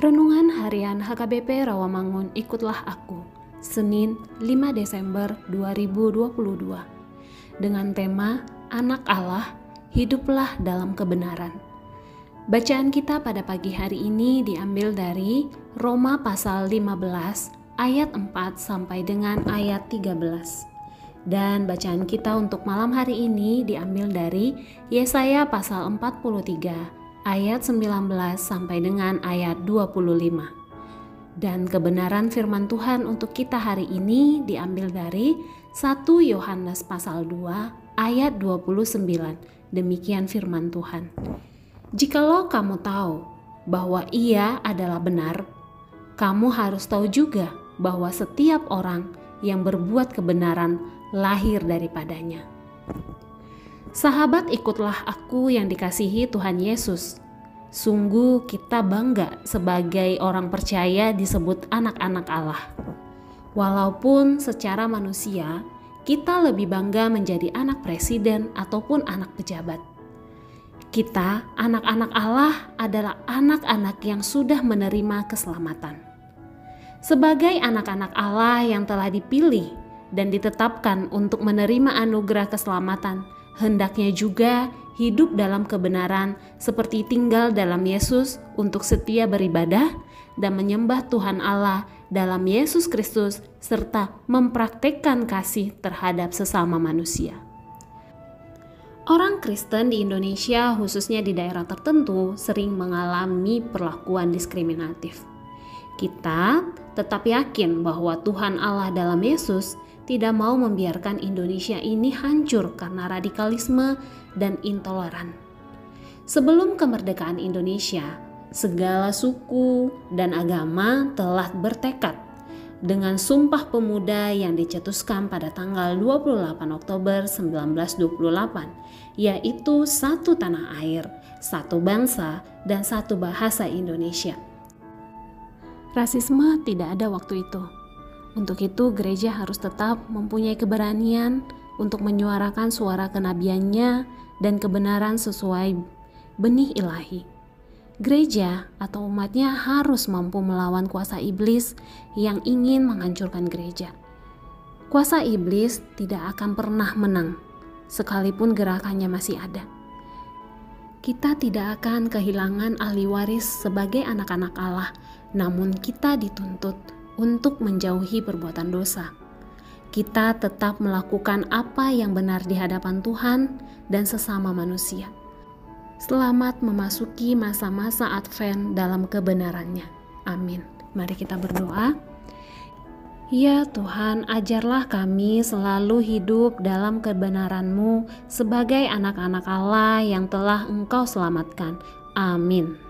Renungan Harian HKBP Rawamangun Ikutlah Aku Senin 5 Desember 2022 Dengan tema Anak Allah, Hiduplah dalam Kebenaran. Bacaan kita pada pagi hari ini diambil dari Roma pasal 15 ayat 4 sampai dengan ayat 13 dan bacaan kita untuk malam hari ini diambil dari Yesaya pasal 43 ayat 19 sampai dengan ayat 25. Dan kebenaran firman Tuhan untuk kita hari ini diambil dari 1 Yohanes pasal 2 ayat 29. Demikian firman Tuhan. Jikalau kamu tahu bahwa ia adalah benar, kamu harus tahu juga bahwa setiap orang yang berbuat kebenaran lahir daripadanya. Sahabat, ikutlah aku yang dikasihi Tuhan Yesus. Sungguh, kita bangga sebagai orang percaya disebut anak-anak Allah. Walaupun secara manusia kita lebih bangga menjadi anak presiden ataupun anak pejabat. Kita, anak-anak Allah, adalah anak-anak yang sudah menerima keselamatan. Sebagai anak-anak Allah yang telah dipilih dan ditetapkan untuk menerima anugerah keselamatan, hendaknya juga hidup dalam kebenaran seperti tinggal dalam Yesus untuk setia beribadah dan menyembah Tuhan Allah dalam Yesus Kristus serta mempraktekkan kasih terhadap sesama manusia. Orang Kristen di Indonesia, khususnya di daerah tertentu, sering mengalami perlakuan diskriminatif. Kita tetap yakin bahwa Tuhan Allah dalam Yesus tidak mau membiarkan Indonesia ini hancur karena radikalisme dan intoleran. Sebelum kemerdekaan Indonesia, segala suku dan agama telah bertekad dengan Sumpah Pemuda yang dicetuskan pada tanggal 28 Oktober 1928, yaitu satu tanah air, satu bangsa, dan satu bahasa Indonesia. Rasisme tidak ada waktu itu untuk itu, gereja harus tetap mempunyai keberanian untuk menyuarakan suara kenabiannya dan kebenaran sesuai benih ilahi. Gereja atau umatnya harus mampu melawan kuasa iblis yang ingin menghancurkan gereja. Kuasa iblis tidak akan pernah menang, sekalipun gerakannya masih ada. Kita tidak akan kehilangan ahli waris sebagai anak-anak Allah, namun kita dituntut untuk menjauhi perbuatan dosa. Kita tetap melakukan apa yang benar di hadapan Tuhan dan sesama manusia. Selamat memasuki masa-masa Advent dalam kebenarannya. Amin. Mari kita berdoa. Ya Tuhan, ajarlah kami selalu hidup dalam kebenaran-Mu sebagai anak-anak Allah yang telah Engkau selamatkan. Amin.